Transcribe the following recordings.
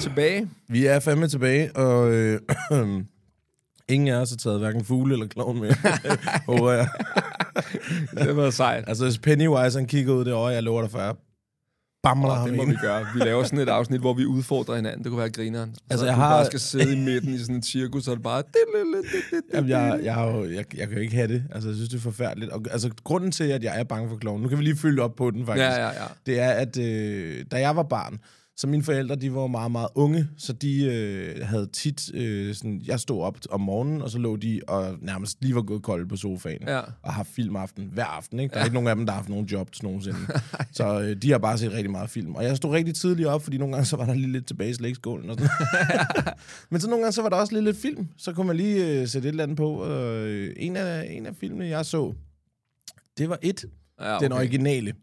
Tilbage. Vi er fandme tilbage, og øh, ingen af os har taget hverken fugle eller klovn med, håber jeg. Det været sejt. Altså, hvis Pennywise han kigger ud det øje, jeg lover dig for, jeg bamler Og ham det må ind. vi gøre. Vi laver sådan et afsnit, hvor vi udfordrer hinanden. Det kunne være grineren. Så Altså, jeg har- bare skal sidde i midten i sådan et cirkus, er det bare... Jamen, jeg, jeg, har jo, jeg, jeg kan jo ikke have det. Altså, jeg synes, det er forfærdeligt. Og, altså, grunden til, at jeg er bange for klovn, nu kan vi lige følge op på den, faktisk. Ja, ja, ja. Det er, at øh, da jeg var barn, så mine forældre, de var meget, meget unge, så de øh, havde tit, øh, sådan, jeg stod op om morgenen, og så lå de og nærmest lige var gået kold på sofaen, Ja. og har filmaften hver aften, ikke? Der er ikke nogen af dem, der har haft nogen jobs nogensinde. så øh, de har bare set rigtig meget film. Og jeg stod rigtig tidligt op, fordi nogle gange så var der lige lidt tilbage i slægskålen og sådan Men så nogle gange så var der også lige lidt film. Så kunne man lige øh, sætte et eller andet på. Og, øh, en, af, en af filmene, jeg så, det var et. Ja, Den okay. originale.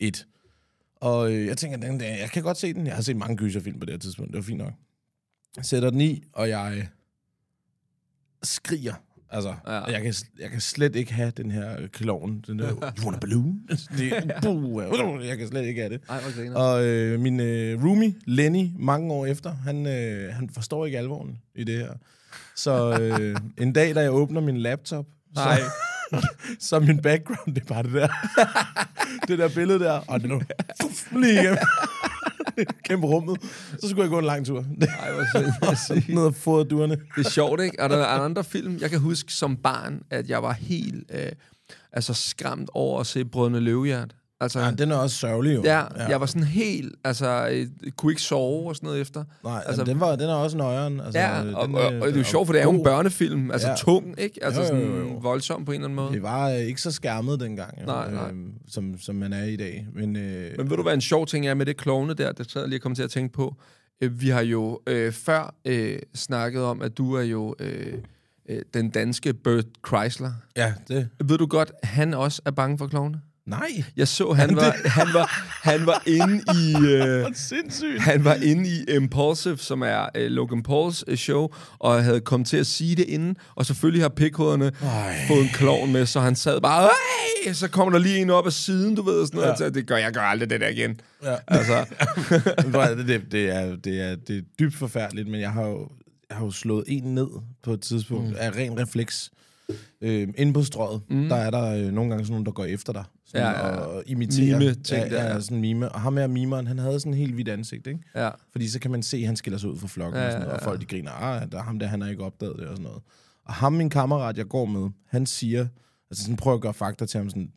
Et. Og øh, jeg tænker, den, jeg kan godt se den. Jeg har set mange gyserfilm på det her tidspunkt. Det var fint nok. Jeg sætter den i, og jeg skriger. Altså, Ja. jeg, kan, jeg kan slet ikke have den her klovn. Den der, you want a balloon? Det, buh, jeg kan slet ikke have det. Ej, griner. Og øh, min øh, roomie, Lenny, mange år efter, han, øh, han forstår ikke alvoren i det her. Så øh, en dag, da jeg åbner min laptop, Nej. så er min background, det er bare det der. det der billede der, og det nu fuff, lige igennem. Kæmpe rummet. Så skulle jeg gå en lang tur. Ej, hvor synd. Ned og fodre duerne. Det er sjovt, ikke? Og der er andre film, jeg kan huske som barn, at jeg var helt øh, altså skræmt over at se Brødrene Løvehjert. Altså, Ja, den er også sørgelig jo. ja, ja, jeg var sådan helt, altså, øh, kunne ikke sove og sådan noget efter. Nej, altså, den, var, den er også nøjeren. Altså, Ja, den, og, øh, og, og, det er jo sjovt, for det er jo en børnefilm, altså ja. Tung, ikke? Altså Jo, jo, sådan jo, jo. voldsom på en eller anden måde. Det var øh, ikke så skærmet dengang, jo, Nej, nej. Øh, som, som man er i dag. Men, øh, Men ved du, hvad en sjov ting er med det klovne der? Det sad jeg lige og kom til at tænke på. Øh, Vi har jo øh, før øh, snakket om, at du er jo øh, øh, den danske Bert Chrysler. ja, det... Ved du godt, han også er bange for klovne? Nej, Jeg så, han var, han var, han var inde i... Øh, sindssygt. han var inde i Impulsive, som er øh, Logan Pauls øh, show, og havde kommet til at sige det inden, og selvfølgelig har pikhoderne fået en klovn med, så han sad bare, Ej! så kommer der lige en op af siden, du ved, og sådan noget, Ja. ja. det gør jeg gør aldrig det der igen. Ja. Altså, det, det, det, er, det, er, det er dybt forfærdeligt, men jeg har jo, jeg har jo slået en ned på et tidspunkt mm. af ren refleks. Øh, inde på strøget, mm. der er der øh, nogle gange sådan nogen, der går efter dig. Sådan, Ja, ja, ja. Og imiterer. Mime-ting ja, der, ja, ja. sådan mime. Og ham her mimeren, han havde sådan en helt hvidt ansigt, ikke? ja. Fordi så kan man se, at han skiller sig ud fra flokken, Ja, ja, og, sådan noget, ja, og ja. folk de griner, ah, der er ham der, han har ikke opdaget det, og sådan noget. Og ham, min kammerat, jeg går med, han siger, altså sådan prøver at gøre fakta til ham sådan,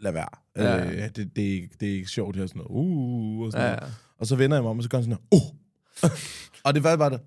lad være. Ja. Øh, det, det, er ikke, det er ikke sjovt her, sådan noget, uh, og sådan Ja, noget. ja. Og så vender jeg mig om, og så gør han sådan noget, uh. og det var bare det.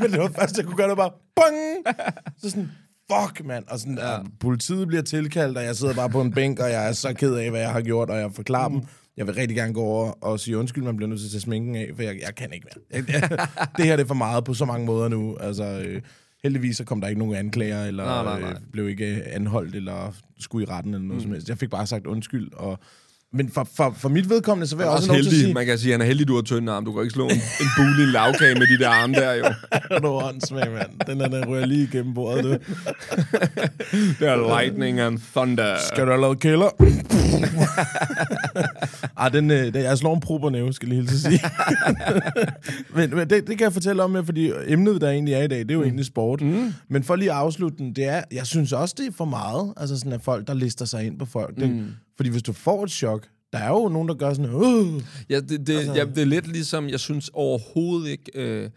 Men det var først, jeg kunne gøre det bare, bang! Så sådan, fuck, mand. Og sådan, ja. politiet bliver tilkaldt, og jeg sidder bare på en bænk, og jeg er så ked af, hvad jeg har gjort, og jeg forklarer dem. Jeg vil rigtig gerne gå over og sige undskyld, man bliver nødt til at tage sminken af, for jeg, jeg kan ikke mere. Jeg, jeg, det her det er for meget på så mange måder nu. Altså, øh, heldigvis så kom der ikke nogen anklager, eller Nej, nej, nej. Øh, blev ikke anholdt, eller skulle i retten, eller noget mm. som helst. Jeg fik bare sagt undskyld, og men for, for, for mit vedkommende, så vil jeg er også, også lov til at heldig. sige... Man kan sige, at han er heldig, du har tynde arm. Du kan ikke slå en, en bule i en lavkage med de der arme der, jo. Er du åndssvag, mand? Den der, den ryger lige igennem bordet, du. Det er lightning and thunder. Skal du have lavet kælder? Ej, den, øh, den, jeg slår en prober næve, skal jeg lige hilse sige. men men det, det kan jeg fortælle om, fordi emnet, der egentlig er i dag, det er jo mm. egentlig sport. Mm. Men for lige at afslutte den, det er, jeg synes også, det er for meget, altså sådan, at folk, der lister sig ind på folk. Det, Fordi hvis du får et chok, Der er jo nogen, der gør sådan, uh, Ja, det, det, altså... ja, det er lidt ligesom, jeg synes overhovedet ikke, øh,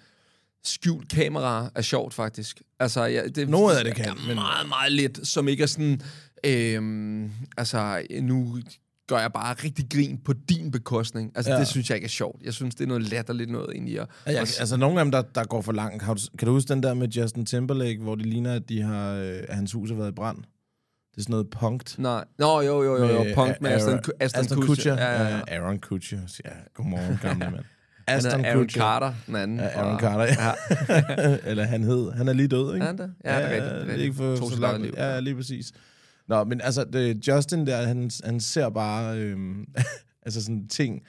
skjult kamera er sjovt, faktisk. Altså, ja, det, Noget af det kan, men- meget, meget lidt, som ikke er sådan, øh, altså, nu gør jeg bare rigtig grin på din bekostning. Altså, Ja. det synes jeg ikke er sjovt. Jeg synes, det er noget latterligt noget egentlig. At, Ja, jeg, altså, nogle af dem, der, der går for langt. Kan du, kan du huske den der med Justin Timberlake, hvor det ligner, at, de har, øh, hans hus har været i brand? Det er sådan noget punkt. nej. Nå, jo, jo, jo, jo, punk med Aston, Aston, Aston Kutcher. Kutcher. Ja, ja, ja. Aaron Kutcher. Ja, godmorgen, gamle mand. Han Aston er Aaron Kutcher. Carter, den anden. Ja, Aaron Carter, ja. Eller han hed. Han er lige død, ikke? Han det? Ja, det er rigtigt, det er rigtigt. ikke for Tog så langt. liv. Ja, lige præcis. Nå, men altså, det, Justin der, han, han ser bare, øhm, altså sådan ting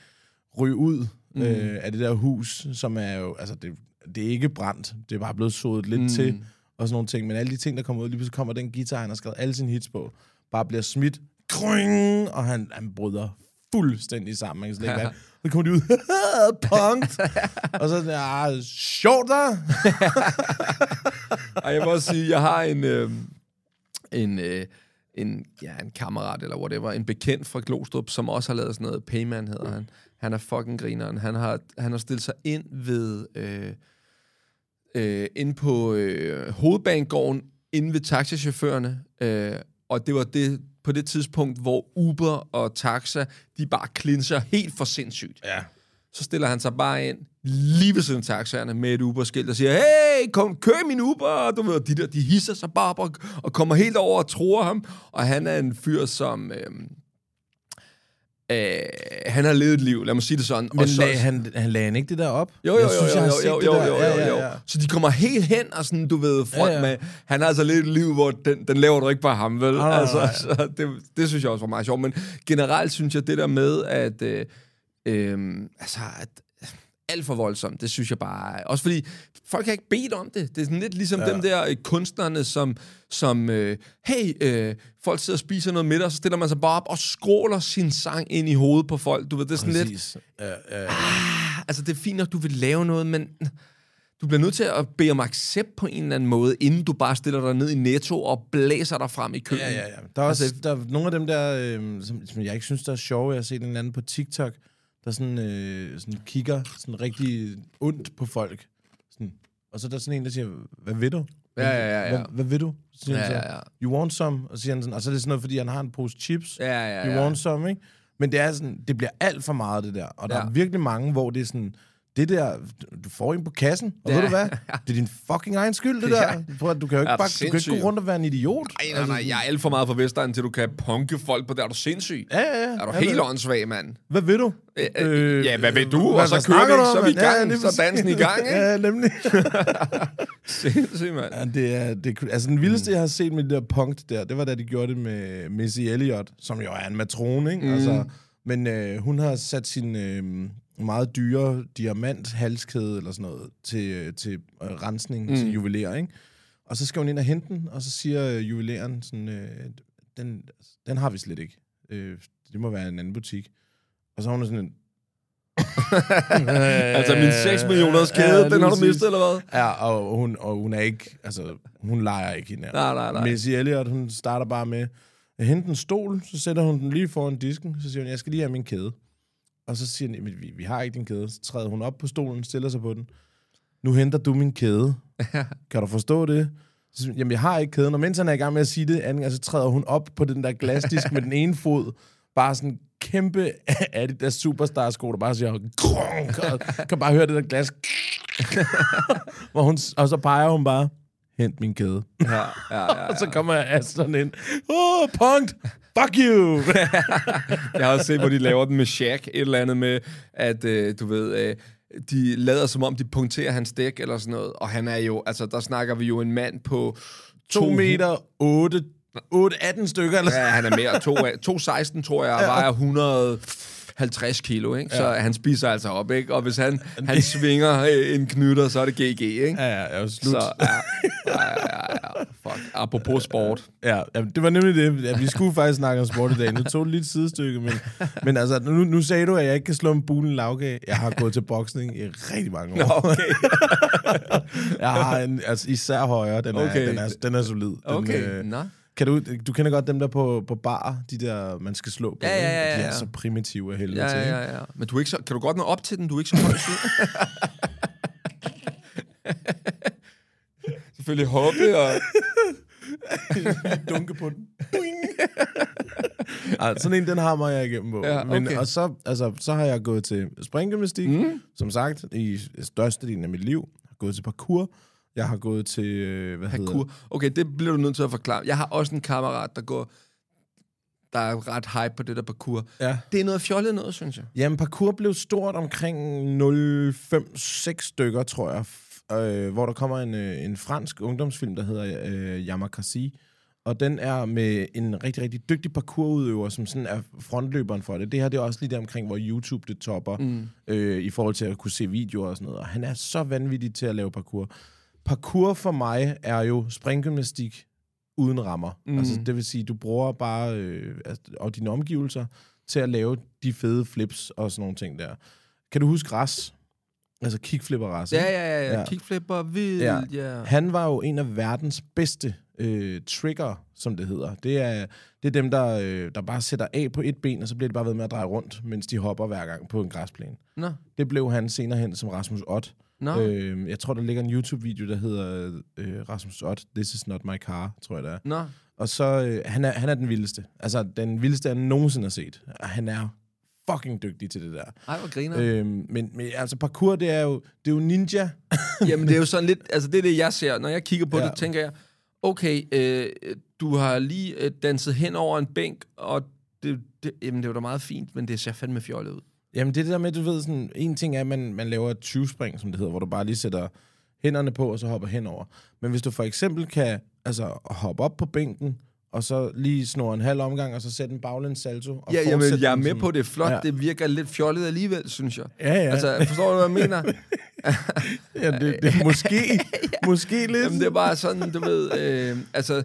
ryge ud mm. øh, af det der hus, som er jo, altså det, det er ikke brændt, det er bare blevet sodet lidt mm. til, og sådan nogle ting, men alle de ting, der kommer ud, lige pludselig kommer den guitar, han har skrevet alle sine hits på, bare bliver smidt, kring, og han, han bryder fuldstændig sammen. Man kan slet ikke være. Så kommer de ud, punkt. og så, ja, sjovt der. Ej, jeg må også sige, jeg har en, øh, en, øh, en, ja, en kammerat eller whatever, en bekendt fra Glostrup, som også har lavet sådan noget, Payman hedder han. Han er fucking grineren. Han har, han har stillet sig ind ved, øh, øh, ind på øh, hovedbanegården, inde ved taxichaufførerne, øh, og det var det, på det tidspunkt, hvor Uber og Taxa, de bare klinser helt for sindssygt. Ja. Så stiller han sig bare ind lige ved siden af taxaerne med et Uber-skilt og siger, hey, kom, kør min Uber. Og Du ved, de der, de hisser sig bare op og, og kommer helt over og tror ham. Og han er en fyr, som... Øh, øh, han har levet et liv, lad mig sige det sådan. Men og så, lag, han, han lagde han ikke det der op? jo, jo, jo, synes, jo, jo, jo, jo, jo, jo. Så de kommer helt hen og sådan, du ved, front Ja, ja. med... Han har altså lidt et liv, hvor den, den laver du ikke bare ham, vel? Nej, altså, nej. så det, det synes jeg også var meget sjovt. Men generelt synes jeg, det der med, at... Øh, øh, altså, at alt for voldsomt, det synes jeg bare... Også fordi, folk har ikke bedt om det. Det er sådan lidt ligesom ja. dem der øh, kunstnerne, som... som øh, hey, øh, folk sidder og spiser noget middag, og så stiller man sig bare op og skråler sin sang ind i hovedet på folk. Du ved, det er sådan lidt... Præcis. Ja, ja, ja. Altså, det er fint, at du vil lave noget, men du bliver nødt til at bede om accept på en eller anden måde, inden du bare stiller dig ned i netto og blæser dig frem i køen. Ja, ja, ja. Der er også Altså- der er nogle af dem der, øh, som, som jeg ikke synes, der er sjove. Jeg har set en eller anden på TikTok, der sådan, øh, sådan kigger sådan rigtig ondt på folk. Sådan. Og så er der sådan en, der siger, hvad vil du? Ja, ja, ja, ja. Hvad, hvad vil du? Så siger Ja, han så, ja, ja. you want some? Og så siger han sådan, og så er det sådan noget, fordi han har en pose chips. Ja, ja, You ja. want some, ikke? Men det er sådan, det bliver alt for meget, det der. Og der Ja. er virkelig mange, hvor det er sådan, det der, du får en på kassen, og Ja. ved du hvad? Det er din fucking egen skyld, det Ja. der. Prøv, at du kan jo ikke, bare, du kan ikke sindssyg? gå rundt og være en idiot. Nej, nej, nej, jeg er alt for meget for Vestegnen, til du kan punke folk på der. Er du sindssyg? Ja, ja, ja. Er du Ja, helt åndssvag, mand? Hvad vil du? Øh, ja, hvad vil du? hvad- Og så kører vi, så er vi i? Ja, gang, lige så dansen i gang, ikke? Ja, nemlig. Sindssygt, mand. Ja, det er, det, altså, den vildeste, jeg har set med det der punkt der, det var, da de gjorde det med Missy Elliott, som jo er en matrone, ikke? Mm. Altså, men øh, hun har sat sin øh, meget dyre diamant halskæde eller sådan noget til, til øh, rensning, mm. til juveler, ikke? Og så skal hun ind og hente den, og så siger øh, juveleren sådan, øh, den, den har vi slet ikke. Øh, det må være en anden butik. Og så er hun sådan en, Altså, min 6 millioners kæde, Ja, den har du mistet, eller hvad? Ja, og hun, og hun er ikke, altså, hun leger ikke hende. Nej, nej, nej. Missy Elliott, hun starter bare med at hente en stol, så sætter hun den lige foran disken, så siger hun, jeg skal lige have min kæde. Og så siger "Jamen, vi, vi har ikke din kæde. Så træder hun op på stolen, stiller sig på den. Nu henter du min kæde. kan du forstå det? Så, siger Jamen, jeg har ikke kæden. Og mens han er i gang med at sige det, anden så træder hun op på den der glasdisk med den ene fod. Bare sådan kæmpe Adidas Superstar-sko, der bare siger, grunk, kan bare høre det der glas. Hvor hun, og så peger hun bare, hent min kæde. Ja, ja, ja. Og så kommer Aston ind. Åh, oh, punkt! Fuck you! Jeg har også set, hvor de laver den med Shaq, et eller andet med, at øh, du ved, øh, de lader som om, de punkterer hans dæk eller sådan noget, og han er jo, altså der snakker vi jo en mand på 2 meter 8, 8 18 stykker, eller Ja, han er mere. To- 2,16 tror jeg, og vejer 150 kilo, ikke? Så han spiser altså op, ikke? Og hvis han, han svinger øh, en knytter, så er det GG, ikke? Ja, ja, er jo slut. Så, ja, ja, ja, ja, fuck. Apropos sport. Ja, ja, det var nemlig det. Ja, vi skulle faktisk snakke om sport i dag. Nu tog det lige et sidestykke, men, men altså, nu, nu sagde du, at jeg ikke kan slå en bulen lavgag. Jeg har gået til boksning i rigtig mange år. Nå, okay. Jeg har en, altså især højre, den er, Okay. den er, den er solid. Den, Okay, øh. Kan du, du kender godt dem der på, på bar, de der, man skal slå på. Ja, ja, ja, ikke? De ja. er så primitive af helvede Ja, til. ja, ikke? ja, ja. Men du er ikke så, kan du godt nå op til den? Du er ikke så høj. Selvfølgelig hoppe og... dunke på den. Ej, sådan en, den hammer jeg igennem på. Ja, Men, okay. og så, altså, så har jeg gået til springgymnastik, mm. som sagt, i størstedelen af mit liv. Jeg har gået til parkour. Jeg har gået til, øh, hvad hedder Parkour. Okay, det bliver du nødt til at forklare. Jeg har også en kammerat, der går... Der er ret hype på det der parkour. Ja. Det er noget fjollet noget, synes jeg. Jamen, parkour blev stort omkring 0,5-6 stykker, tror jeg. Øh, hvor der kommer en, øh, en fransk ungdomsfilm, der hedder øh, Yamakasi. Og den er med en rigtig, rigtig dygtig parkourudøver, som sådan er frontløberen for det. Det her det er også lige der omkring, hvor YouTube det topper, mm. øh, i forhold til at kunne se videoer og sådan noget. Og han er så vanvittig til at lave parkour. Parkour for mig er jo springgymnastik uden rammer. Mm. Altså, det vil sige, du bruger bare øh, altså, og dine omgivelser til at lave de fede flips og sådan nogle ting der. Kan du huske Ras? Altså kickflipper Ras. Ja, ja, ja. Ja. Kickflipper, vild, ja. ja. Han var jo en af verdens bedste øh, trigger, som det hedder. Det er, det er dem, der, øh, der bare sætter af på et ben, og så bliver det bare ved med at dreje rundt, mens de hopper hver gang på en græsplæne. Nå, Det blev han senere hen som Rasmus Ott. Nå. Øh, jeg tror, der ligger en YouTube-video, der hedder øh, Rasmus Ott, This is not my car, tror jeg det er. Nå. Og så, øh, han, er, han er den vildeste. Altså, den vildeste, jeg nogensinde har set. Og han er fucking dygtig til det der. Ej, hvor griner. Øhm, men, men altså, parkour, det er jo, det er jo ninja. Jamen, det er jo sådan lidt... Altså, det er det, jeg ser. Når jeg kigger på ja. det, tænker jeg, okay, øh, du har lige øh, danset hen over en bænk, og det, det, jamen, det var da meget fint, men det ser fandme fjollet ud. Jamen, det er det der med, du ved, sådan, en ting er, at man, man laver et 20-spring, som det hedder, hvor du bare lige sætter hænderne på, og så hopper henover. Men hvis du for eksempel kan altså, hoppe op på bænken, og så lige snore en halv omgang, og så sætte en baglæns salto. Og Ja, jamen, jeg er med sådan- på det. er Flot, Ja. ja. det virker lidt fjollet alligevel, synes jeg. Ja, ja. Altså, forstår du, hvad jeg mener? ja det, det måske, måske lidt. Jamen, det er bare sådan, du ved, øh, altså,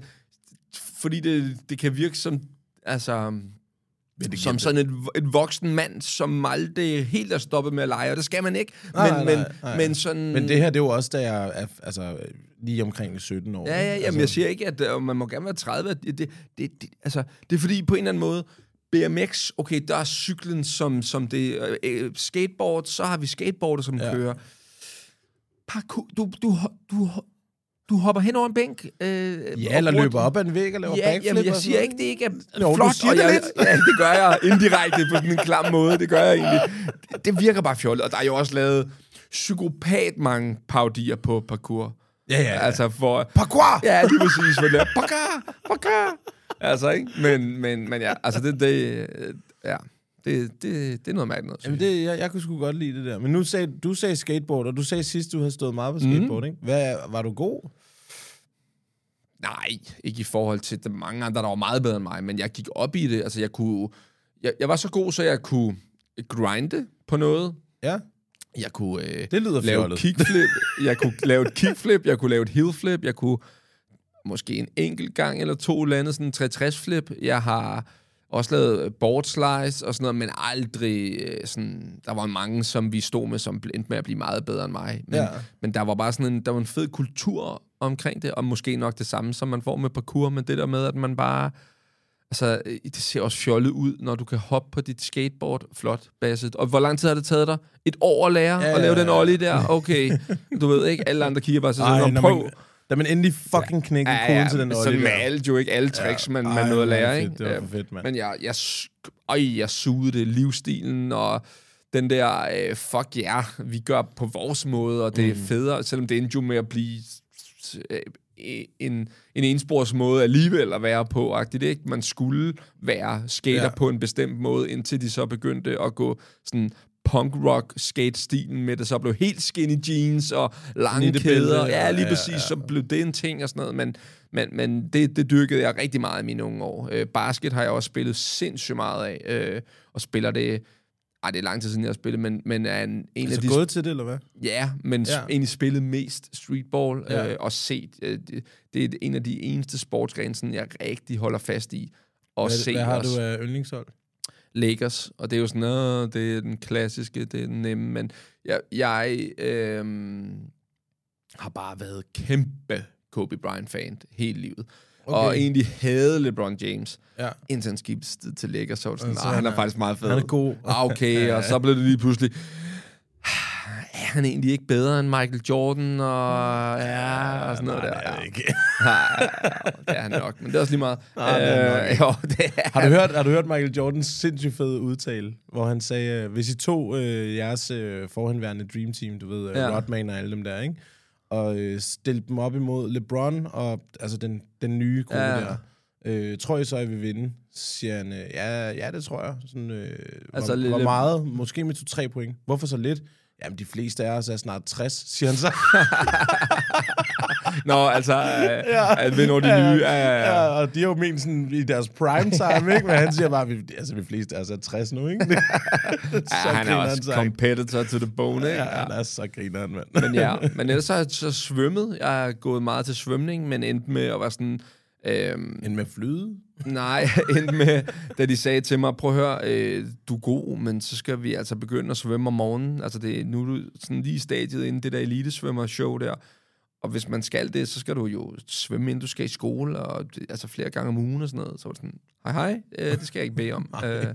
fordi det, det kan virke som, altså, det som sådan et, et voksen mand, som aldrig helt er stoppet med at lege, og det skal man ikke. Nej, men, nej, men, nej. men sådan... Men det her, det er jo også, da jeg er altså, lige omkring 17 år. Ja, ja, jamen, altså, jeg siger ikke, at øh, man må gerne være 30. Det, det, det, altså, det er fordi, på en eller anden måde, BMX, okay, der er cyklen som, som det, øh, øh, skateboard, så har vi skateboarder, som Ja. ja. kører. Parkour, du, du, du, du hopper hen over en bænk. Øh, Ja, eller løber op ad en væg og laver Ja, backflip jamen, jeg siger ikke, det ikke er du flot. siger og det lidt. Ja, det gør jeg indirekte på sådan en klam måde. Det gør jeg egentlig. Det, virker bare fjollet. Og der er jo også lavet psykopat mange parodier på parkour. Ja, ja, ja. Altså for... Parkour! Ja, lige præcis. For det er parkour, parkour. Altså, ikke? Men, men, men ja, altså det, det, øh, ja, det, det, det er noget mærkeligt noget. Jamen, det, jeg, jeg kunne sgu godt lide det der. Men nu sagde du sagde skateboard, og du sagde sidst, du havde stået meget på skateboard, mm. ikke? Hvad, var du god? Nej, ikke i forhold til de mange andre, der var meget bedre end mig, men jeg gik op i det. Altså, jeg kunne... Jeg, jeg var så god, så jeg kunne grinde på noget. Ja, Jeg kunne øh, det lyder lave et fjollet. kickflip. Jeg kunne lave et kickflip. Jeg kunne lave et heelflip. Jeg kunne måske en enkelt gang eller to lande sådan en 360 flip. Jeg har også lavet board slice og sådan noget, men aldrig øh, sådan... Der var mange, som vi stod med, som endte med at blive meget bedre end mig. Men, Ja. men der var bare sådan en, der var en fed kultur omkring det, og måske nok det samme, som man får med parkour, men det der med, at man bare... Altså, øh, det ser også fjollet ud, når du kan hoppe på dit skateboard. Flot, basset. Og hvor lang tid har det taget dig? Et år at lære Ja, at lave ja, den ollie der? Okay. Du ved ikke, alle andre kigger bare så Ej, sådan, når prøv. Da man endelig fucking knækker ja, koden til den sådan ollie med alt jo ikke alle tricks, ja. man, man nåede at er lære, fedt. ikke? Det var Ja. for fedt, mand. Men jeg, jeg, øj, jeg sugede det, livsstilen, og den der, øh, fuck ja, yeah, vi gør på vores måde, og det er Mm. federe, selvom det endte jo med at blive øh, en, en enspors måde alligevel at være på, agtigt, ikke? Man skulle være skater Ja. ja. på en bestemt måde, indtil de så begyndte at gå sådan punk rock skate stilen med det så blev helt skinny jeans og lange kæder. Ja, lige ja, præcis. ja. Så blev det en ting og sådan noget, men, men, men det, det dyrkede jeg rigtig meget i mine unge år. Øh, basket har jeg også spillet sindssygt meget af, øh, og spiller det... Ej, det er lang tid siden, jeg har spillet, men, men er en, en Altså af de... gået til det, eller hvad? Ja, men Ja. ja. egentlig spillet mest streetball Ja. ja. øh, og set. Øh, det, det er en af de eneste sportsgrene, jeg rigtig holder fast i. Og Hvad, se hvad har også. du af yndlingshold? Lakers, og det er jo sådan, øh, det er den klassiske, det er den nemme, men jeg, jeg øh, har bare været kæmpe Kobe Bryant-fan hele livet. okay. og egentlig havde LeBron James, Ja. indtil han skiftede til Lakers, så var det sådan, "Ah, han han er er- faktisk meget fed. han er god." Ah, okay, og så blev det lige pludselig, er han egentlig ikke bedre end Michael Jordan, og ja, og sådan noget Nej, der. det er Ja. det ikke. Ja, det er han nok, men det er også lige meget. Nej, det Øh, jo, det er Har du, hørt, har du hørt Michael Jordans sindssygt fede udtale, hvor han sagde, øh, hvis I tog øh, jeres øh, forhenværende Dream Team, du ved, øh, Ja. Rodman og alle dem der, ikke? og øh, stillede dem op imod LeBron og altså den, den nye gruppe Ja. der, øh, tror I så, I vil vinde? Siger han, øh, ja, ja, det tror jeg. Sådan, øh, Altså, hvor, hvor meget? Måske med 2-3 point. Hvorfor så lidt? Jamen, de fleste af os er snart 60, siger han så. Nå, altså, øh, at vinde over de nye. Ja, ja, ja, ja. og de har jo ment sådan i deres prime time, ikke? Men han siger bare, vi, altså, vi fleste er altså 60 nu, ikke? Ja, så han er også sagt. competitor to the bone, ikke? Ja, han er så grineren, mand. Men ja, men ellers så har jeg så svømmet. Jeg er gået meget til svømning, men endte med at være sådan... Øhm, End med flyde? nej, endte med, da de sagde til mig, prøv at høre, øh, du er god, men så skal vi altså begynde at svømme om morgenen. Altså det, er- nu er du sådan lige i stadiet inden det der elitesvømmer-show der. Og hvis man skal det, så skal du jo svømme, inden du skal i skole, og altså flere gange om ugen og sådan noget. Så var det sådan, hej hej, øh, det skal jeg ikke bede om. øh,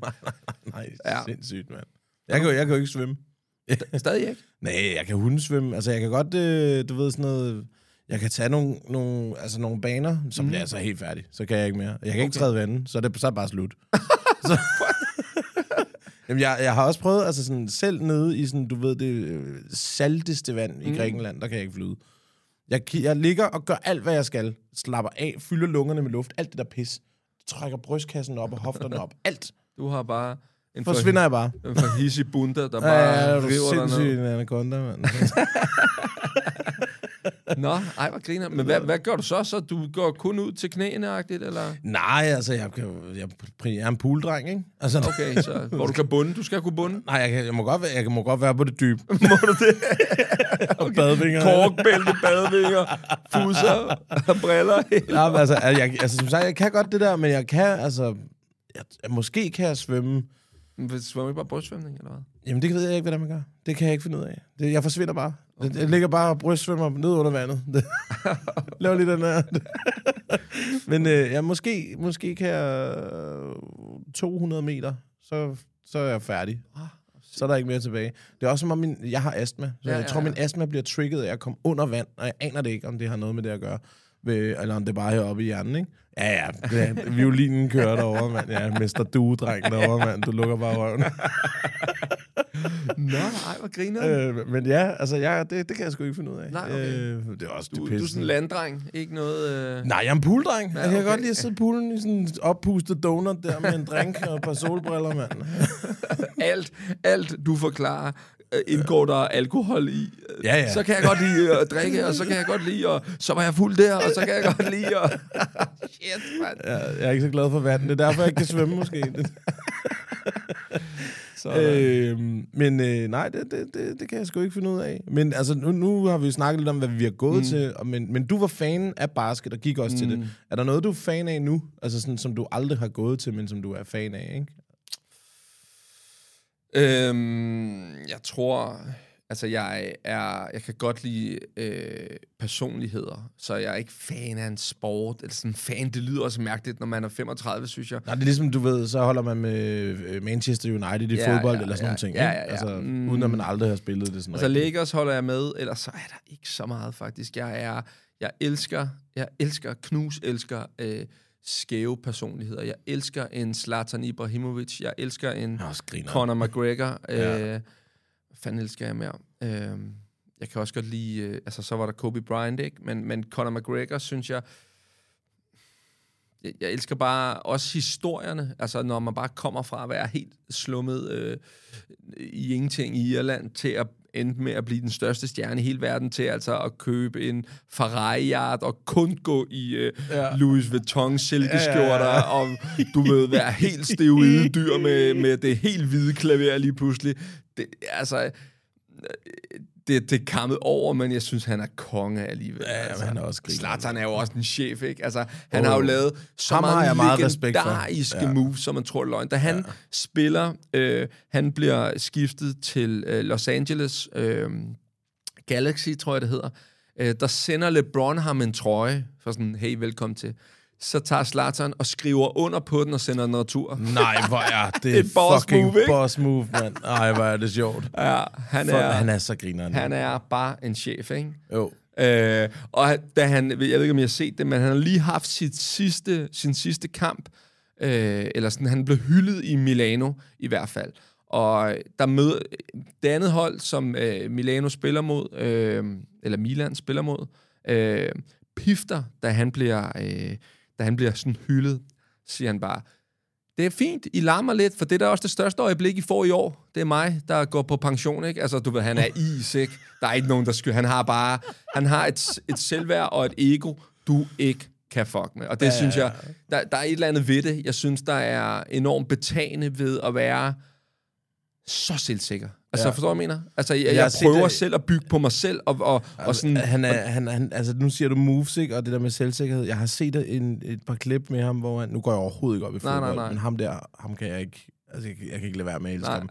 Nej, Ja. ja. sindssygt, mand. Jeg kan, jeg kan jo ikke svømme. stadig ikke. Nej, jeg kan hundesvømme. Altså, jeg kan godt, øh, du ved, sådan noget... Jeg kan tage nogle, nogle, altså nogle baner, så bliver jeg så helt færdig. Så kan jeg ikke mere. Jeg kan ikke Okay. træde vandet, så er det så er det bare slut. så, Jamen, jeg, jeg har også prøvet, altså sådan, selv nede i sådan, du ved, det øh, salteste vand i Mm. Grækenland, der kan jeg ikke flyde. Jeg, jeg ligger og gør alt, hvad jeg skal. Slapper af, fylder lungerne med luft, alt det der pis. Trækker brystkassen op og hofterne op. Alt. Du har bare en Forsvinder jeg bare. en for hissig bunda, der Ja, bare ja, er du river dig ned. en anaconda, mand. Nå, ej, hvor griner. Men hvad, hvad gør du så? Så du går kun ud til knæene-agtigt, eller? Nej, altså, jeg, jeg, jeg er en pooldreng, ikke? Altså, Okay, så hvor du kan bunde. Du skal kunne bunde. Nej, jeg, jeg, må godt være, jeg må godt være på det dybe. Må du det? Og badevinger. Korkbælte, badevinger, fusser, briller. Ja, men altså, jeg, altså, som sagt, jeg kan godt det der, men jeg kan, altså... Jeg, måske kan jeg svømme. Men Svømmer I bare brystsvømning, eller hvad? Jamen, det ved jeg ikke, hvordan man gør. Det kan jeg ikke finde ud af. Det, jeg forsvinder bare. Okay. Jeg ligger bare og brystsvømmer ned under vandet. Det, laver lige den her. men øh, ja, måske, måske kan jeg øh, 200 meter, så, så er jeg færdig. Så er der ikke mere tilbage. Det er også som om, min, jeg har astma. Så Ja, ja, jeg ja, tror, ja. min astma bliver trigget af at komme under vand, og jeg aner det ikke, om det har noget med det at gøre. Ved, eller om det bare er heroppe i hjernen, ikke? Ja, ja, er- violinen kører derovre, mand. Ja, Mester Due-dreng derovre, mand. Du lukker bare røven. Nå, ej, hvor griner øh, men ja, altså, ja, det, det kan jeg sgu ikke finde ud af. Nej, okay. øh, det er også du, det du er sådan en landdreng, ikke noget... Øh... Nej, jeg er en pooldreng. Ja, Jeg kan okay. godt lide at sidde i poolen i sådan en oppustet donut der med en drink og et par solbriller, mand. alt, alt du forklarer, øh, indgår der alkohol i. Ja, ja. Så kan jeg godt lide at drikke, og så kan jeg godt lide, og så var jeg fuld der, og så kan jeg godt lide, og... Shit, mand. Ja, jeg er ikke så glad for vand. Det er derfor, jeg ikke kan svømme, måske. Så, øh, men øh, nej, det, det, det, det kan jeg sgu ikke finde ud af. Men altså, nu, nu har vi jo snakket lidt om, hvad vi har gået mm. til, og, men, men du var fan af basket og gik også mm. til det. Er der noget, du er fan af nu, altså sådan, som du aldrig har gået til, men som du er fan af, ikke? Øhm, jeg tror, altså jeg er, jeg kan godt lide øh, personligheder, så jeg er ikke fan af en sport, eller sådan fan, det lyder også mærkeligt, når man er 35, synes jeg. Nej, det er ligesom, du ved, så holder man med øh, Manchester United i Ja, fodbold, ja, eller sådan ja, nogle ting, ja, ja, ja. Altså, Mm. uden at man aldrig har spillet det sådan Altså rigtigt. Lakers holder jeg med, ellers så er der ikke så meget faktisk. Jeg er, jeg elsker, jeg elsker, knus elsker øh, skæve personligheder. Jeg elsker en Zlatan Ibrahimovic. Jeg elsker en. Conor McGregor. Øh, Ja. Fanden elsker jeg mere? Øh, jeg kan også godt lide, øh, altså så var der Kobe Bryant, ikke? Men, men Conor McGregor, synes jeg, jeg, jeg elsker bare også historierne, altså når man bare kommer fra at være helt slummet øh, i ingenting i Irland, til at ende med at blive den største stjerne i hele verden, til altså at købe en ferrari og kun gå i øh, ja. Louis Vuitton silkeskjorter, Ja, ja, ja. og du ved, være helt steroide dyr med, med det helt hvide klaver lige pludselig. Det, altså, det, det er kammet over, men jeg synes, han er konge alligevel. Ja, men han er også griner. Zlatan er jo også en chef, ikke? Altså, han Åh. har jo lavet så Ham har mange meget legendariske Ja. moves, som man tror løgn. Da han ja. spiller, øh, han bliver skiftet til øh, Los Angeles øh, Galaxy, tror jeg det hedder, øh, der sender LeBron ham en trøje, for sådan, hey, velkommen til. Så tager Zlatan og skriver under på den og sender den retur. Nej, hvor er det Et boss fucking move, ikke? boss move, mand. Ej, hvor er det sjovt. Ja, han For, er, han er så grineren. han er bare en chef, ikke? Jo. Øh, og da han, jeg ved ikke, om jeg har set det, men han har lige haft sit sidste, sin sidste kamp, øh, eller sådan, han blev hyldet i Milano i hvert fald. Og der møder det andet hold, som øh, Milano spiller mod, øh, eller Milan spiller mod, øh, pifter, da han bliver, øh, da han bliver sådan hyldet, siger han bare, det er fint, I larmer lidt, for det er da også det største øjeblik, I får i år. Det er mig, der går på pension, ikke? Altså, du ved, han er is, ikke? Der er ikke nogen, der skyder. Han har bare, han har et, et selvværd og et ego, du ikke kan fuck med. Og det ja, synes jeg, der, der er et eller andet ved det. Jeg synes, der er enormt betagende ved at være så selvsikker. Altså, Ja. forstår du, hvad jeg mener? Altså, jeg, Jeg jeg, prøver det- selv at bygge på mig selv, og, og, og sådan... Han er, han, han, altså, nu siger du moves, ikke? Og det der med selvsikkerhed. Jeg har set en, et par klip med ham, hvor han... Nu går jeg overhovedet ikke op i Nej, fodbold, nej, nej. men ham der, ham kan jeg ikke... Altså, jeg, jeg kan ikke lade være med at elske Nej. ham.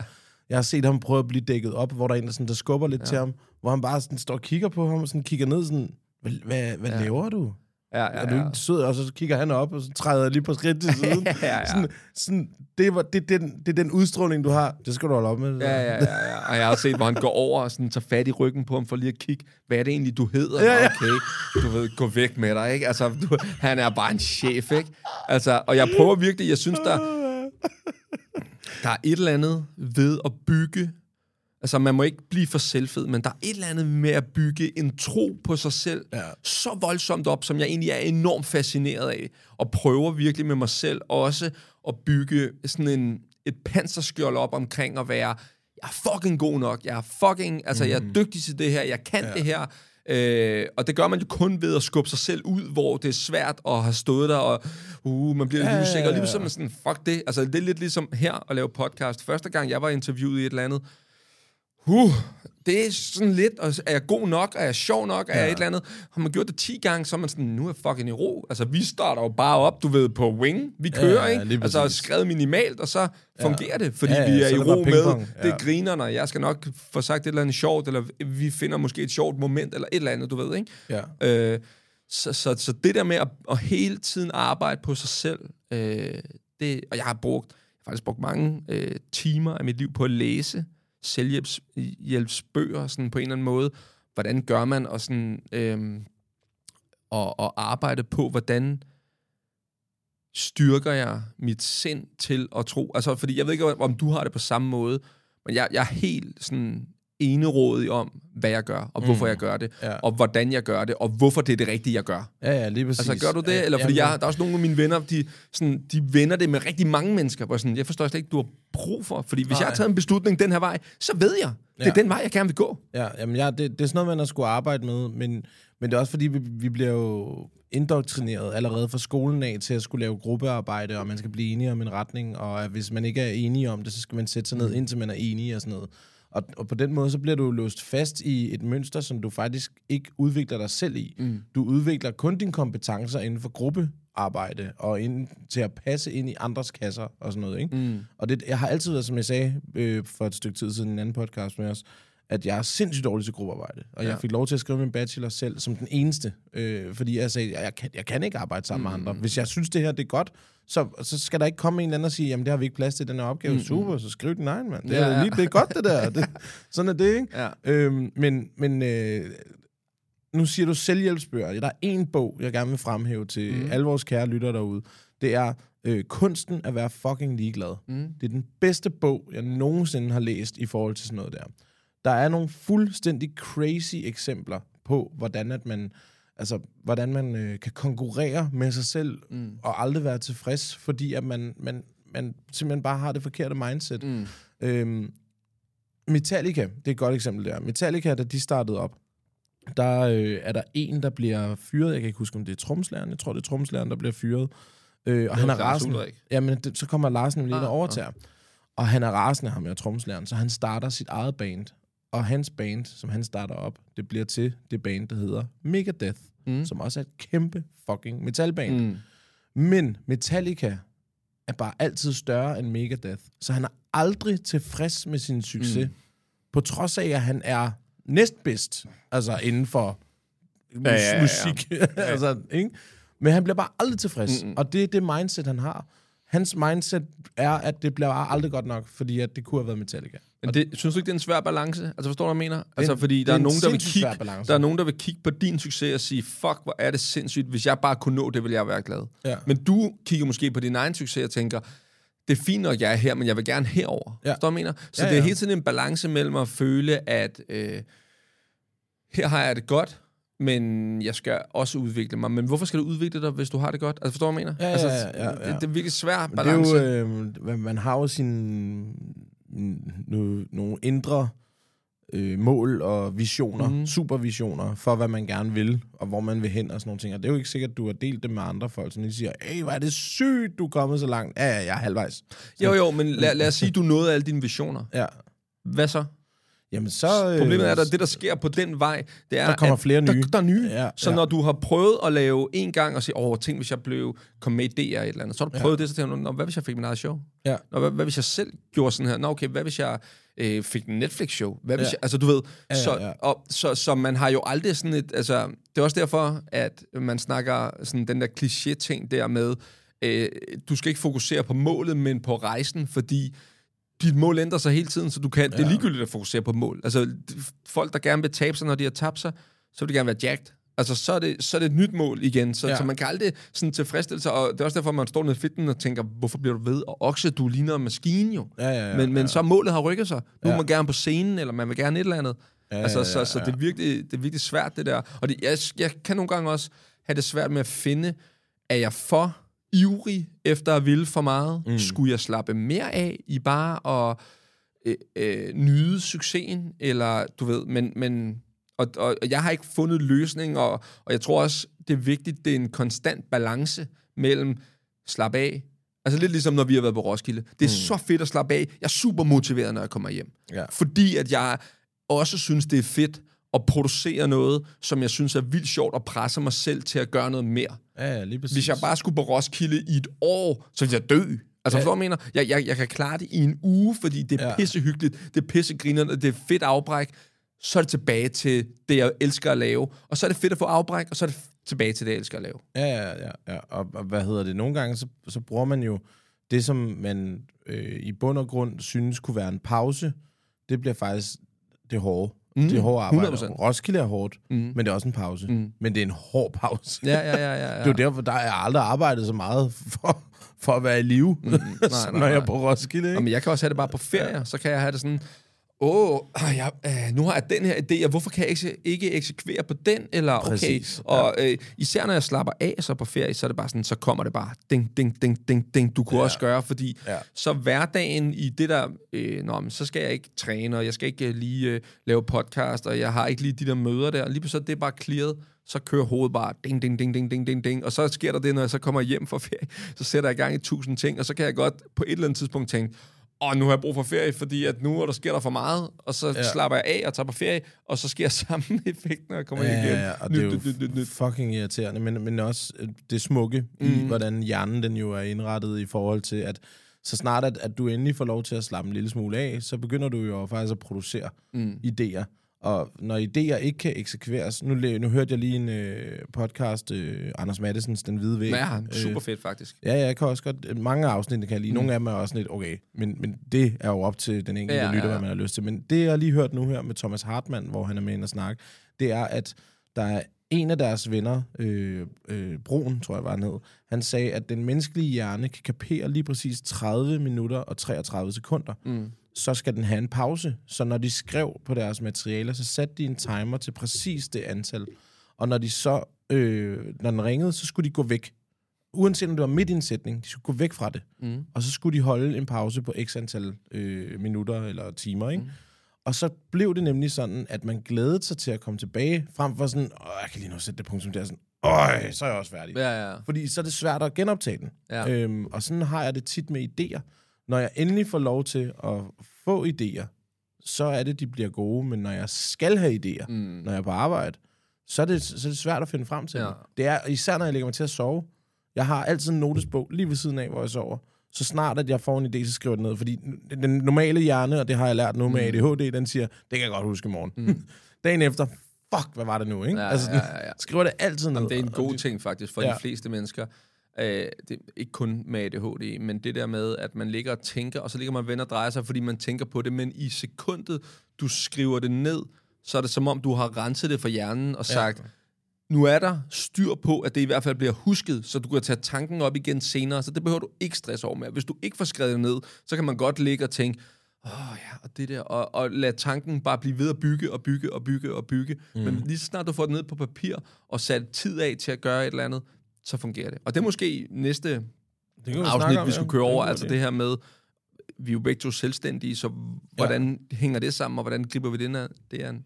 Jeg har set ham prøve at blive dækket op, hvor der er en, der, sådan, der skubber lidt ja. til ham, hvor han bare sådan, står og kigger på ham, og sådan kigger ned sådan, hvad, hvad, hvad ja. laver du? Ja, Er ja, du ja. ikke sød? Og så kigger han op, og så træder jeg lige på skridt til siden. Ja, ja. Sådan, sådan, det, var, det, det, det er den udstråling, du har. Det skal du holde op med. Ja, ja, ja, ja. Og jeg har også set, hvor han går over og sådan, tager fat i ryggen på ham for lige at kigge, hvad er det egentlig, du hedder? Ja, ja. Okay, du ved, gå væk med dig, ikke? Altså, du, han er bare en chef, ikke? Altså, og jeg prøver virkelig, jeg synes, der, der er et eller andet ved at bygge Altså, man må ikke blive for selvfed, men der er et eller andet med at bygge en tro på sig selv Ja. så voldsomt op, som jeg egentlig er enormt fascineret af, og prøver virkelig med mig selv også at bygge sådan en, et panserskjold op omkring at være, jeg er fucking god nok, jeg er fucking, altså jeg er dygtig til det her, jeg kan ja. det her, Øh, og det gør man jo kun ved at skubbe sig selv ud, hvor det er svært at have stået der, og uh, man bliver lidt Ja, usikker. Og lige så man sådan, fuck det. Altså, det er lidt ligesom her at lave podcast. Første gang, jeg var interviewet i et eller andet, uh, det er sådan lidt, og er jeg god nok, er jeg sjov nok, er ja. jeg et eller andet. Har man gjort det 10 gange, så er man sådan, nu er jeg fucking i ro. Altså, vi starter jo bare op, du ved, på wing. Vi kører, ja, ikke? Altså, skrevet minimalt, og så fungerer det, fordi Ja, ja, vi er i ro med. pingpong, Det ja. griner, når jeg skal nok få sagt et eller andet sjovt, eller vi finder måske et sjovt moment, eller et eller andet, du ved, ikke? Ja. Øh, så, så, så det der med at, at hele tiden arbejde på sig selv, øh, det, og jeg har brugt, jeg har faktisk brugt mange øh, timer af mit liv på at læse selvhjælpsbøger sådan på en eller anden måde. Hvordan gør man, og sådan, øhm, og, og arbejde på, hvordan styrker jeg mit sind til at tro. Altså, fordi jeg ved ikke, om du har det på samme måde, men jeg, jeg er helt sådan enerådig om, hvad jeg gør, og hvorfor Mm. jeg gør det, Ja. og hvordan jeg gør det, og hvorfor det er det rigtige, jeg gør. Ja, ja, lige præcis. Altså, gør du det? Ja, Eller fordi jamen, jeg, der er også nogle af mine venner, de, sådan, de vender det med rigtig mange mennesker, hvor sådan, jeg forstår slet ikke, du har brug for. Fordi hvis Nej. jeg har taget en beslutning den her vej, så ved jeg, det er Ja. den vej, jeg gerne vil gå. Ja, jamen ja, det, det er sådan noget, man har skulle arbejde med, men, men det er også fordi, vi, vi bliver jo indoktrineret allerede fra skolen af til at skulle lave gruppearbejde, og man skal blive enige om en retning, og at hvis man ikke er enige om det, så skal man sætte sig ned, indtil man er enige og sådan noget. Og, og på den måde, så bliver du låst fast i et mønster, som du faktisk ikke udvikler dig selv i. Mm. Du udvikler kun dine kompetencer inden for gruppearbejde, og inden, til at passe ind i andres kasser og sådan noget. Ikke? Mm. Og det, jeg har altid været, som jeg sagde øh, for et stykke tid siden i en anden podcast med os, at jeg er sindssygt dårlig til gruppearbejde. Og ja. jeg fik lov til at skrive min bachelor selv som den eneste, øh, fordi jeg sagde, at jeg kan, jeg kan ikke arbejde sammen mm. med andre. Hvis jeg synes, det her det er godt, så, så skal der ikke komme en anden og sige, jamen det har vi ikke plads til den her opgave. Mm. Super, så skriv din egen, mand. Det, Ja, er, ja. lige, det er godt, det der. Det, sådan er det, ikke? Ja. Øhm, men men øh, nu siger du selvhjælpsbøger. Der er en bog, jeg gerne vil fremhæve til mm. alle vores kære lyttere derude. Det er øh, Kunsten at være fucking ligeglad. Mm. Det er den bedste bog, jeg nogensinde har læst i forhold til sådan noget der. Der er nogle fuldstændig crazy eksempler på, hvordan at man altså, hvordan man øh, kan konkurrere med sig selv mm. og aldrig være tilfreds, fordi at man, man, man simpelthen bare har det forkerte mindset. Mm. Øhm, Metallica, det er et godt eksempel der. Metallica, da de startede op, der øh, er der en, der bliver fyret. Jeg kan ikke huske, om det er tromslæren. Jeg tror, det er tromslæren, der bliver fyret. Øh, og han er rasende. Ulrik. Jamen, det, så kommer Larsen lige Ah, og overtager. Og han er rasende, ham her tromslæren, så han starter sit eget band. Og hans band, som han starter op, det bliver til det band, der hedder Megadeth, mm. som også er et kæmpe fucking metalband. Mm. Men Metallica er bare altid større end Megadeth, så han er aldrig tilfreds med sin succes, mm. på trods af, at han er næstbedst, altså inden for mus- ja, ja, ja. musik. altså, ikke? Men han bliver bare aldrig tilfreds. Mm. Og det er det mindset, han har. Hans mindset er, at det bliver aldrig godt nok, fordi at det kunne have været Metallica. Men det, synes du ikke, det er en svær balance? Altså, forstår du, hvad jeg mener? Altså, fordi der er er, en nogen, der vil, kigge, der er nogen, der vil kigge på din succes og sige, fuck, hvor er det sindssygt. Hvis jeg bare kunne nå det, ville jeg være glad. Ja. Men du kigger måske på din egen succes og tænker, det er fint nok, jeg er her, men jeg vil gerne herover. Ja. Forstår du, hvad jeg mener? Så Ja, det er ja. hele tiden en balance mellem at føle, at øh, her har jeg det godt, men jeg skal også udvikle mig. Men hvorfor skal du udvikle dig, hvis du har det godt? Altså, forstår du, hvad jeg mener? Ja, altså, ja, ja, ja. Det, det er virkelig svær Men balance. Det er jo, øh, man har jo sine no, nogle indre øh, mål og visioner, mm. supervisioner for, hvad man gerne vil, og hvor man vil hen og sådan nogle ting. Og det er jo ikke sikkert, at du har delt det med andre folk, så de siger, hey, hvor er det sygt, du er kommet så langt. Ja, ja, jeg er halvvejs. Jo, jo, men lad, lad os sige, du nåede alle dine visioner. Ja. Hvad så? Jamen så... Problemet er, at det, der sker på den vej, det er, Der kommer at flere nye. Der, der er nye. Ja, så ja. når du har prøvet at lave en gang og sige, åh, tænk, hvis jeg blev, kom med i DR et eller andet, så har du prøvet det, så tænker du, Nå, hvad hvis jeg fik min eget show? Ja. Nå, hvad, hvad hvis jeg selv gjorde sådan her? Nå, okay, hvad hvis jeg øh, fik en Netflix-show? Hvad hvis Ja. jeg, altså, du ved, Ja, ja, så, ja. Og, så, så man har jo aldrig sådan et, altså, det er også derfor, at man snakker sådan den der kliché-ting der med, øh, du skal ikke fokusere på målet, men på rejsen, fordi dit mål ændrer sig hele tiden, så du kan, ja. det er ligegyldigt at fokusere på mål. Altså, folk, der gerne vil tabe sig, når de har tabt sig, så vil de gerne være jacked. Altså, så er det, så er det et nyt mål igen. Så, ja. Ja. så man kan aldrig sådan tilfredsstille sig, og det er også derfor, man står nede i fitten og tænker, hvorfor bliver du ved? Og okse, du ligner en maskine jo. Ja, ja, ja, men, men ja. så målet har rykket sig. Nu ja. Ja. man gerne på scenen, eller man vil gerne et eller andet. Ja, Ja, altså, ja, så, ja, så ja. det, er virkelig, det er virkelig svært, det der. Og det, jeg, jeg kan nogle gange også have det svært med at finde, er jeg for ivrig efter at ville for meget? Mm. Skulle jeg slappe mere af i bare at øh, øh, nyde succesen? Eller, du ved, men... men og, og, og jeg har ikke fundet løsning, og, og jeg tror også, det er vigtigt, det er en konstant balance mellem slap af. Altså lidt ligesom, når vi har været på Roskilde. Det er mm. så fedt at slappe af. Jeg er super motiveret, når jeg kommer hjem. Ja. Fordi at jeg også synes, det er fedt at producere noget, som jeg synes er vildt sjovt, og presse mig selv til at gøre noget mere. Ja, ja, lige præcis. Hvis jeg bare skulle på Roskilde i et år, så ville jeg dø. Altså, ja. Hvad jeg mener? Jeg, jeg, jeg kan klare det i en uge, fordi det er ja. Pissehyggeligt, det er pissegrinerende, det er fedt afbræk. Så er det tilbage til det, jeg elsker at lave. Og så er det fedt at få afbræk, og så er det tilbage til det, jeg elsker at lave. Ja, ja, ja. ja. Og, og hvad hedder det? Nogle gange, så, så bruger man jo det, som man øh, i bund og grund synes kunne være en pause. Det bliver faktisk det hårde. Mm, det hårde arbejde. 100%. Roskilde er hårdt, mm. men det er også en pause. Mm. Men det er en hård pause. Ja, ja, ja, ja. ja. Det er jo derfor, der jeg aldrig arbejdet så meget for, for at være i live, mm, nej, nej, når jeg er nej. på Roskilde. Ikke? Jamen, jeg kan også have det bare på ferie. Så kan jeg have det sådan, åh, ah, jeg, øh, nu har jeg den her idé, og hvorfor kan jeg ikke, ikke eksekvere på den? Eller, okay. Præcis, Og øh, især når jeg slapper af så på ferie, så er det bare sådan, så kommer det bare ding, ding, ding, ding, ding, du kunne ja. også gøre, fordi ja. Ja. så hverdagen i det der, øh, nå, men så skal jeg ikke træne, og jeg skal ikke øh, lige øh, lave podcast, og jeg har ikke lige de der møder der, og lige pludselig det er bare clearet, så kører hovedet bare ding, ding, ding, ding, ding, ding, ding, og så sker der det, når jeg så kommer hjem fra ferie, så sætter jeg i gang i tusind ting, og så kan jeg godt på et eller andet tidspunkt tænke, og nu har jeg brug for ferie, fordi at nu er der sker der for meget, og så ja. Slapper jeg af og tager på ferie, og så sker samme effekt, når jeg kommer Ja, hjem igen. ja, og det er jo Nyt, nyt, nyt, nyt. fucking irriterende, men, men også øh, det smukke mm. i, hvordan hjernen den jo er indrettet i forhold til, at så snart at, at du endelig får lov til at slappe en lille smule af, så begynder du jo faktisk at producere mm. idéer. Og når idéer ikke kan eksekveres, nu, nu hørte jeg lige en øh, podcast, øh, Anders Mattesens Den Hvide Væg. Ja, super fedt faktisk. Ja, ja, jeg kan også godt... Mange af afsnittene kan jeg lide. Nogle af dem er også lidt, okay, men, men det er jo op til den enkelte Ja, ja, ja, lytter, ja. hvad man har lyst til. Men det, jeg lige hørt nu her med Thomas Hartmann, hvor han er med ind og snakke, det er, at der er en af deres venner, øh, øh, Broen, tror jeg var han hed, han sagde, at den menneskelige hjerne kan kapere lige præcis 30 minutter og 33 sekunder. Mm. Så skal den have en pause. Så når de skrev på deres materialer, så satte de en timer til præcis det antal. Og når de så, øh, når den ringede, så skulle de gå væk uanset om det var midt i en sætning, de skulle gå væk fra det. Mm. Og så skulle de holde en pause på x antal øh, minutter eller timer, ikke? Mm. Og så blev det nemlig sådan, at man glædede sig til at komme tilbage, frem for sådan, åh, jeg kan lige nu sætte det punktum der, sådan, øj, så er jeg også færdig. Ja, ja. Fordi så er det svært at genoptage den. Ja. Øhm, og sådan har jeg det tit med idéer. Når jeg endelig får lov til at få idéer, så er det, de bliver gode. Men når jeg skal have idéer, mm. når jeg er på arbejde, så er, det, så er det svært at finde frem til. Ja. Det er især, når jeg lægger mig til at sove. Jeg har altid en notesbog lige ved siden af, hvor jeg sover. Så snart, at jeg får en idé, så skriver jeg den ned. Fordi den normale hjerne, og det har jeg lært nu med ADHD, den siger, det kan jeg godt huske i morgen. Mm. Dagen efter, fuck, hvad var det nu, ikke? Ja, altså, ja, ja, ja. skriver det altid ned. Jamen, det er en god ting faktisk for ja. de fleste mennesker. Øh, det ikke kun med ADHD, men det der med, at man ligger og tænker, og så ligger man og vender og drejer sig, fordi man tænker på det, men i sekundet, du skriver det ned, så er det som om, du har renset det fra hjernen og sagt, nu er der styr på, at det i hvert fald bliver husket, så du kan tage tanken op igen senere, så det behøver du ikke stresse over med. Hvis du ikke får skrevet det ned, så kan man godt ligge og tænke, åh oh, ja, og det der, og, og lade tanken bare blive ved at bygge og bygge og bygge og bygge. Mm. Men lige snart du får det ned på papir og sat tid af til at gøre et eller andet, så fungerer det. Og det er måske næste Det kan afsnit, om, vi skulle køre Det er over, altså idé. det her med, vi er jo begge to selvstændige, så hvordan ja. hænger det sammen, og hvordan griber vi det an? Det er en,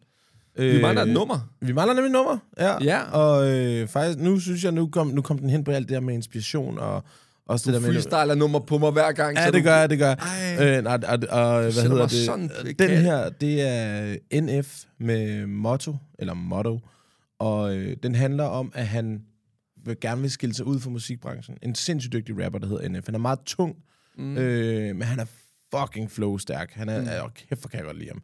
vi mangler et nummer. Vi mangler nemlig et nummer, ja. Ja. Og øh, faktisk, nu synes jeg, nu kom, nu kom den hen på alt det der med inspiration, og også det Du der med... freestyler nummer på mig hver gang. Ja, så det du, gør jeg, det gør jeg. Øh, og, og, og, hvad hedder det? sådan en Den her, det er NF med motto, eller motto, og øh, den handler om, at han vil gerne vil skille sig ud fra musikbranchen. En sindssygt dygtig rapper, der hedder NF. Han er meget tung, mm. øh, men han er fucking flow-stærk. Han er, mm. er kæft, hvor kan jeg godt lide ham.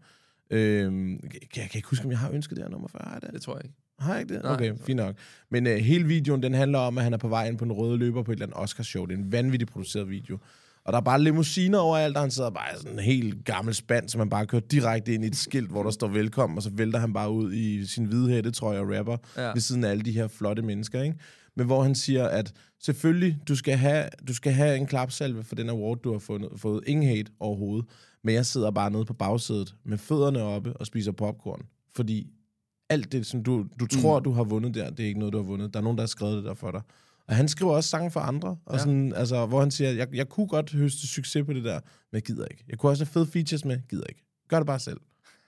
Øh, jeg, jeg kan ikke huske, om jeg har ønsket det her nummer før. Har det? Det tror jeg ikke. Har jeg ikke det? Nej. Okay, fint nok. Men øh, hele videoen, den handler om, at han er på vej ind på en røde løber på et eller andet Oscar-show. Det er en vanvittigt produceret video. Og der er bare limousiner overalt, og han sidder bare i sådan en helt gammel spand, som han bare kører direkte ind i et skilt, hvor der står velkommen, og så vælter han bare ud i sin hvide hætte, tror jeg, og rapper. Ja. ved siden af alle de her flotte mennesker, ikke? Men hvor han siger, at selvfølgelig, du skal have, du skal have en klapsalve for den award, du har fundet, fået. Ingen hate overhovedet. Men jeg sidder bare nede på bagsædet med fødderne oppe og spiser popcorn. Fordi alt det, som du, du tror, du har vundet der, det er ikke noget, du har vundet. Der er nogen, der har skrevet det der for dig. Og han skriver også sange for andre, og Ja. sådan, altså, hvor han siger, jeg, jeg kunne godt høste succes på det der, men jeg gider ikke. Jeg kunne også have fede features med, gider ikke. Gør det bare selv.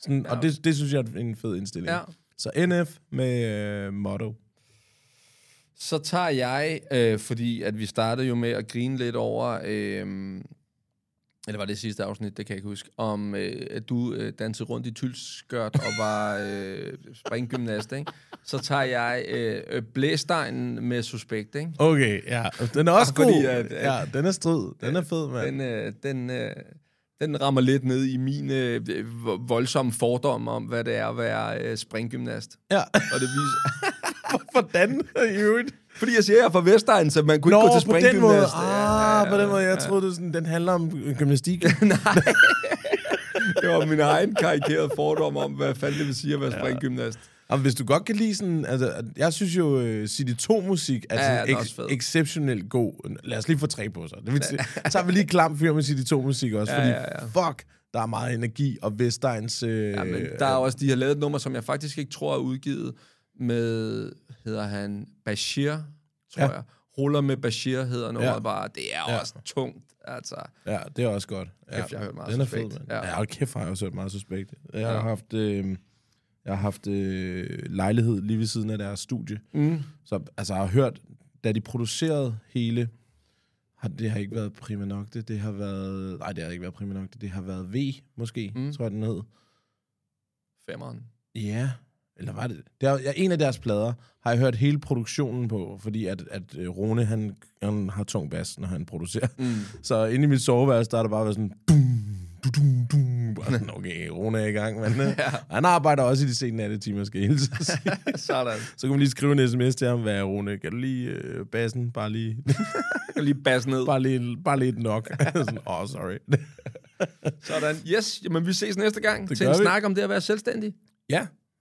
Sådan, ja. Og det, det synes jeg er en fed indstilling. Ja. Så NF med øh, motto. Så tager jeg, øh, fordi at vi startede jo med at grine lidt over, øh, eller var det sidste afsnit, det kan jeg ikke huske, om øh, at du øh, dansede rundt i tylskørt og var øh, springgymnast, ikke? Så tager jeg øh, øh, blæstegnen med suspekt, ikke? Okay, ja. Den er også Ah, fordi god. at- at- ja, den er strid. Den er fed, mand. Den, øh, den, øh, den rammer lidt ned i min øh, vo- voldsomme fordom om, hvad det er at være øh, springgymnast. Ja. Og det viser... Hvordan i øvrigt? Fordi jeg siger, jeg er fra Vestegn, så man kunne Nå, ikke gå til på den måde. springgymnast. Ah, på den måde. Jeg troede, det, sådan, den handler om gymnastik. Det var min egen karikerede fordom om, hvad fanden det vil sige at være springgymnast. Jamen, hvis du godt kan lide sådan... Altså, jeg synes jo, uh, City 2-musik er, Ja, den er ek- exceptionelt god. Lad os lige få tre på sig. Det vil sige, så har vi lige klam fyr med City 2-musik også, Ja, fordi ja, ja. fuck, der er meget energi, og Vestegns... Øh, Ja, men der er også, de har lavet et nummer, som jeg faktisk ikke tror er udgivet med, hedder han Bashir, tror Ja. jeg. Ruller med Bashir hedder nummeret Ja. bare. Det er Ja. også tungt, altså. Ja, det er også godt. Ja, Kæft, jeg har hørt meget den er Suspekt. fed, man. Ja, Ja. kæft har jeg også hørt meget suspekt. Jeg har Ja. haft, øh, jeg har haft øh, lejlighed lige ved siden af deres studie. Mm. Så altså, jeg har hørt, da de producerede hele, har, det har ikke været Prima Nocte, det har været, nej, det har ikke været Prima Nocte, det har været V, måske. Mm. tror jeg, den hed. Femmeren. Ja, eller var det? det er, en af deres plader har jeg hørt hele produktionen på, fordi at, at øh, Rune, han, han har tung bas, når han producerer. Mm. Så inde i mit soveværelse, der er der bare sådan... Dum, du, dum, dum. Bare sådan, okay, Rune er i gang, men ja. han arbejder også i de sene nattetimer, skal jeg hilse sige. Sådan. Så kan man lige skrive en sms til ham, hvad er Rune? Kan du lige øh, bassen? Bare lige, lige basse ned. bare lige, bare lidt nok. sådan, oh, sorry. Sådan. Yes, jamen vi ses næste gang Det til en vi. snak om det at være selvstændig. ja,